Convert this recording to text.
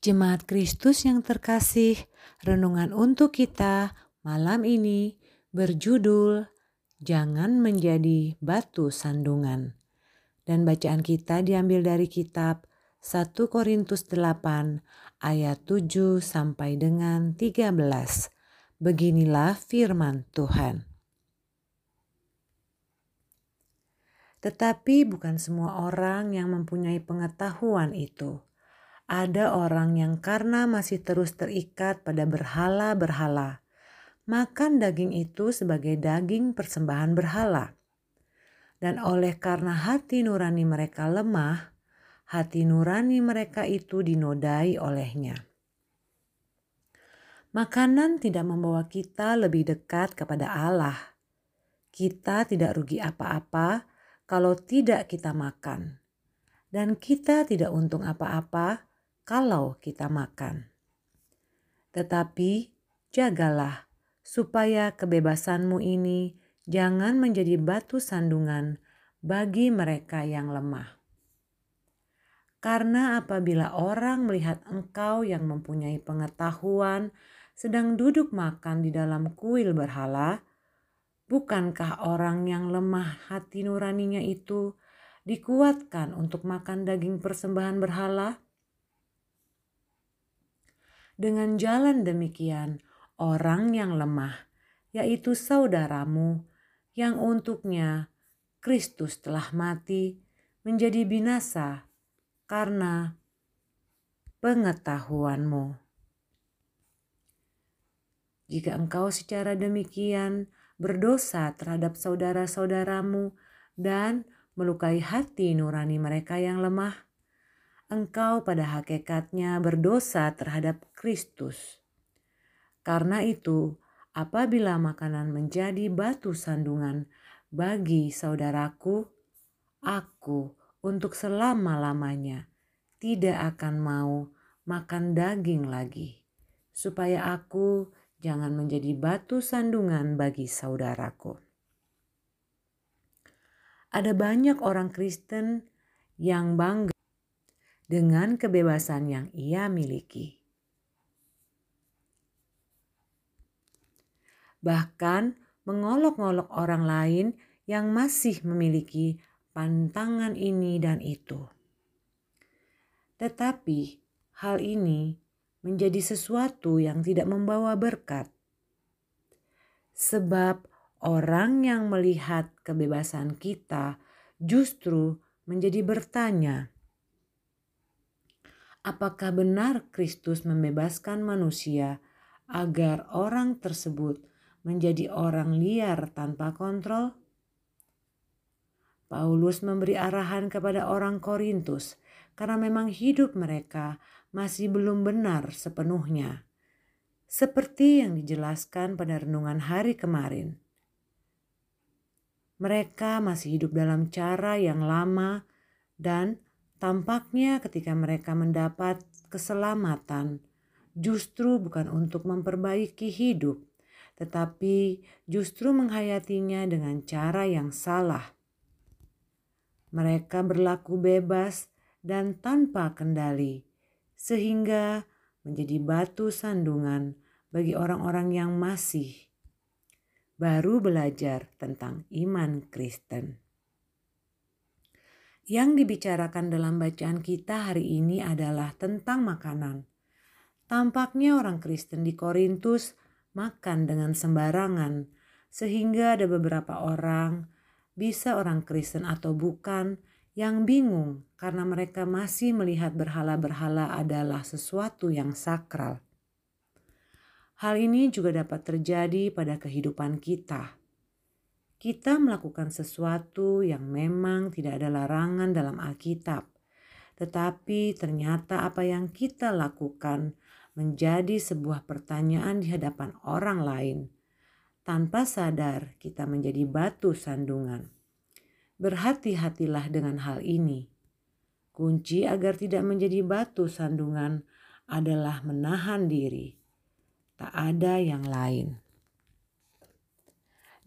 Jemaat Kristus yang terkasih, renungan untuk kita malam ini berjudul Jangan Menjadi Batu Sandungan. Dan bacaan kita diambil dari kitab 1 Korintus 8 ayat 7 sampai dengan 13. Beginilah firman Tuhan. Tetapi bukan semua orang yang mempunyai pengetahuan itu ada orang yang karena masih terus terikat pada berhala-berhala, makan daging itu sebagai daging persembahan berhala. Dan oleh karena hati nurani mereka lemah, hati nurani mereka itu dinodai olehnya. Makanan tidak membawa kita lebih dekat kepada Allah. Kita tidak rugi apa-apa kalau tidak kita makan, dan kita tidak untung apa-apa kalau kita makan. Tetapi jagalah supaya kebebasanmu ini jangan menjadi batu sandungan bagi mereka yang lemah. Karena apabila orang melihat engkau yang mempunyai pengetahuan sedang duduk makan di dalam kuil berhala, bukankah orang yang lemah hati nuraninya itu dikuatkan untuk makan daging persembahan berhala? Dengan jalan demikian, orang yang lemah, yaitu saudaramu, yang untuknya Kristus telah mati, menjadi binasa karena pengetahuanmu. Jika engkau secara demikian berdosa terhadap saudara-saudaramu dan melukai hati nurani mereka yang lemah, engkau pada hakikatnya berdosa terhadap Kristus. Karena itu, apabila makanan menjadi batu sandungan bagi saudaraku, aku untuk selama-lamanya tidak akan mau makan daging lagi, supaya aku jangan menjadi batu sandungan bagi saudaraku. Ada banyak orang Kristen yang bangga dengan kebebasan yang ia miliki. Bahkan mengolok-ngolok orang lain yang masih memiliki pantangan ini dan itu. Tetapi hal ini menjadi sesuatu yang tidak membawa berkat. Sebab orang yang melihat kebebasan kita justru menjadi bertanya, apakah benar Kristus membebaskan manusia agar orang tersebut menjadi orang liar tanpa kontrol? Paulus memberi arahan kepada orang Korintus karena memang hidup mereka masih belum benar sepenuhnya. Seperti yang dijelaskan pada renungan hari kemarin. Mereka masih hidup dalam cara yang lama dan Tampaknya ketika mereka mendapat keselamatan, justru bukan untuk memperbaiki hidup, tetapi justru menghayatinya dengan cara yang salah. Mereka berlaku bebas dan tanpa kendali, sehingga menjadi batu sandungan bagi orang-orang yang masih baru belajar tentang iman Kristen. Yang dibicarakan dalam bacaan kita hari ini adalah tentang makanan. Tampaknya orang Kristen di Korintus makan dengan sembarangan, sehingga ada beberapa orang, bisa orang Kristen atau bukan, yang bingung karena mereka masih melihat berhala-berhala adalah sesuatu yang sakral. Hal ini juga dapat terjadi pada kehidupan kita kita melakukan sesuatu yang memang tidak ada larangan dalam Alkitab, tetapi ternyata apa yang kita lakukan menjadi sebuah pertanyaan di hadapan orang lain. Tanpa sadar, kita menjadi batu sandungan. Berhati-hatilah dengan hal ini. Kunci agar tidak menjadi batu sandungan adalah menahan diri. Tak ada yang lain.